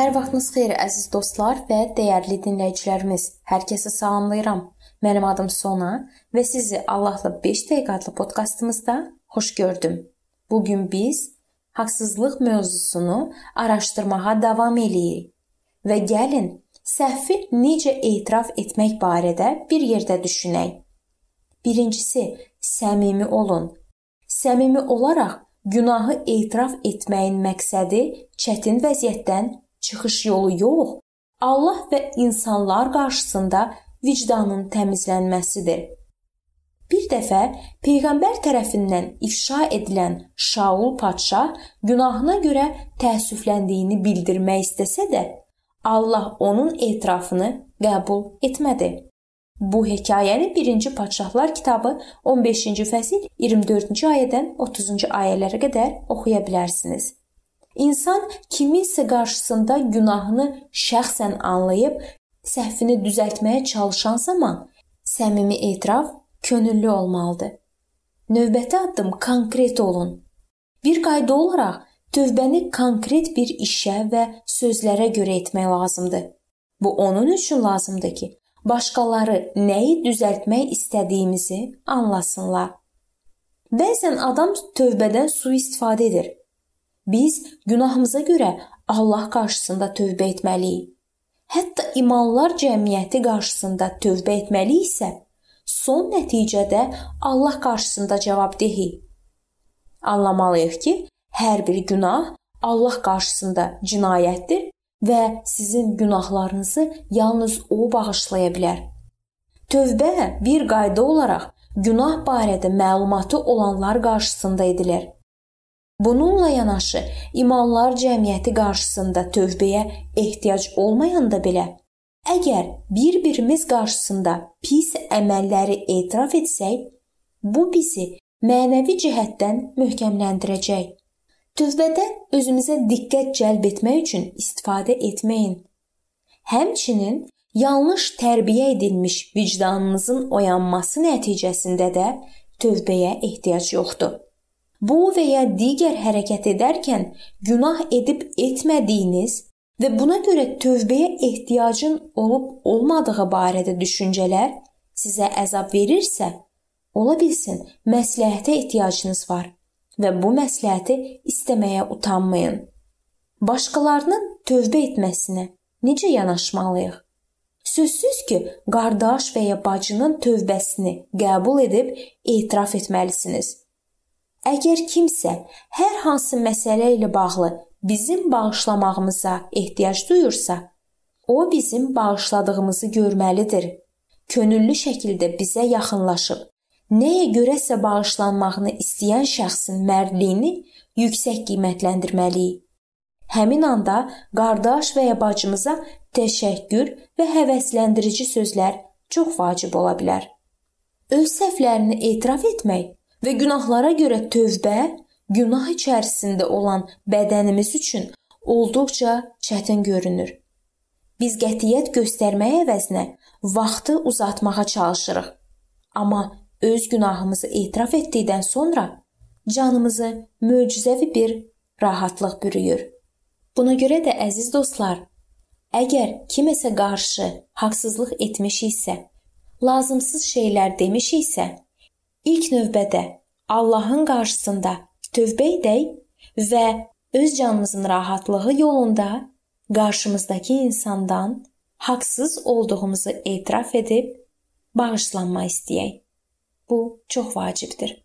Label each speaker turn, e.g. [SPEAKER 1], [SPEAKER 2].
[SPEAKER 1] Hər vaxtınız xeyir əziz dostlar və dəyərli dinləyicilərimiz. Hər kəsi salamlayıram. Mənim adım Sona və sizi Allahla 5 dəqiqə adlı podkastımızda xoş gördüm. Bu gün biz haqsızlıq mövzusunu araşdırmağa davam eləyirik. Və gəlin səhvi necə etiraf etmək barədə bir yerdə düşünək. Birincisi, səmimi olun. Səmimi olaraq günahı etiraf etməyin məqsədi çətin vəziyyətdən çıxış yolu yox, Allah və insanlar qarşısında vicdanın təmizlənməsidir. Bir dəfə peyğəmbər tərəfindən ifşa edilən Şaul padşah günahına görə təəssüfləndiyini bildirmək istəsə də, Allah onun etirafını qəbul etmədi. Bu hekayəni 1-ci Padşahlar kitabı 15-ci fəsil 24-cü ayədən 30-cu ayələrə qədər oxuya bilərsiniz. İnsan kiminsə qarşısında günahını şəxsən anlayıb səhvini düzəltməyə çalışan zaman səmimi etiraf könüllü olmalıdır. Növbəti addım konkret olun. Bir qayda olaraq tövbəni konkret bir işə və sözlərə görə etmək lazımdır. Bu onun üçün lazımdır ki, başqaları nəyi düzəltmək istədiyimizi anlasınlar. Bəzən adam tövbədən sui-istifadə edir. Biz günahımıza görə Allah qarşısında tövbə etməliyik. Hətta imanlar cəmiyyəti qarşısında tövbə etməliyiksə, son nəticədə Allah qarşısında cavabdehik. Anlamalıyıq ki, hər bir günah Allah qarşısında cinayətdir və sizin günahlarınızı yalnız o bağışlaya bilər. Tövbə bir qayda olaraq günah barədə məlumatı olanlar qarşısında edilir. Bununla yanaşı imanlar cəmiyyəti qarşısında tövbəyə ehtiyac olmayanda belə əgər bir-birimiz qarşısında pis əməlləri etiraf etsək, bu bizi mənəvi cəhətdən möhkəmləndirəcək. Tövbədə özümüzə diqqət cəlb etmək üçün istifadə etməyin. Həmçinin yanlış tərbiyə edilmiş vicdanınızın oyanması nəticəsində də tövbəyə ehtiyac yoxdur. Bu və ya digər hərəkət edərkən günah edib etmədiyiniz və buna görə tövbəyə ehtiyacın olub olmadığı barədə düşüncələr sizə əzab verirsə, ola bilsin məsləhətə ehtiyacınız var və bu məsləhəti istəməyə utanmayın. Başqalarının tövbə etməsinə necə yanaşmalıyıq? Sözsüz ki, qardaş və ya bacının tövbəsini qəbul edib etiraf etməlisiniz. Əgər kimsə hər hansı məsələ ilə bağlı bizim bağışlamağımıza ehtiyac duyursa, o bizim bağışladığımızı görməlidir. Könüllü şəkildə bizə yaxınlaşıb nəyə görəsə bağışlanmağını istəyən şəxsin mərdliyini yüksək qiymətləndirməliyik. Həmin anda qardaş və ya bacımıza təşəkkür və həvəsləndirici sözlər çox vacib ola bilər. Öz səhvlərini etiraf etmək və günahlara görə tövbə günah içərisində olan bədənimiz üçün olduqca çətin görünür. Biz qətiyyət göstərmək əvəzinə vaxtı uzatmağa çalışırıq. Amma öz günahımızı etiraf etdikdən sonra canımızı möcüzəvi bir rahatlıq bürüyür. Buna görə də əziz dostlar, əgər kiməsə qarşı haqsızlıq etmişiksə, lazımsız şeylər demişiksə, İlk növbədə Allahın qarşısında tövbə edək və öz canımızın rahatlığı yolunda qarşımızdakı insandan haqsız olduğumuzu etiraf edib bağışlanma istəyək. Bu çox vacibdir.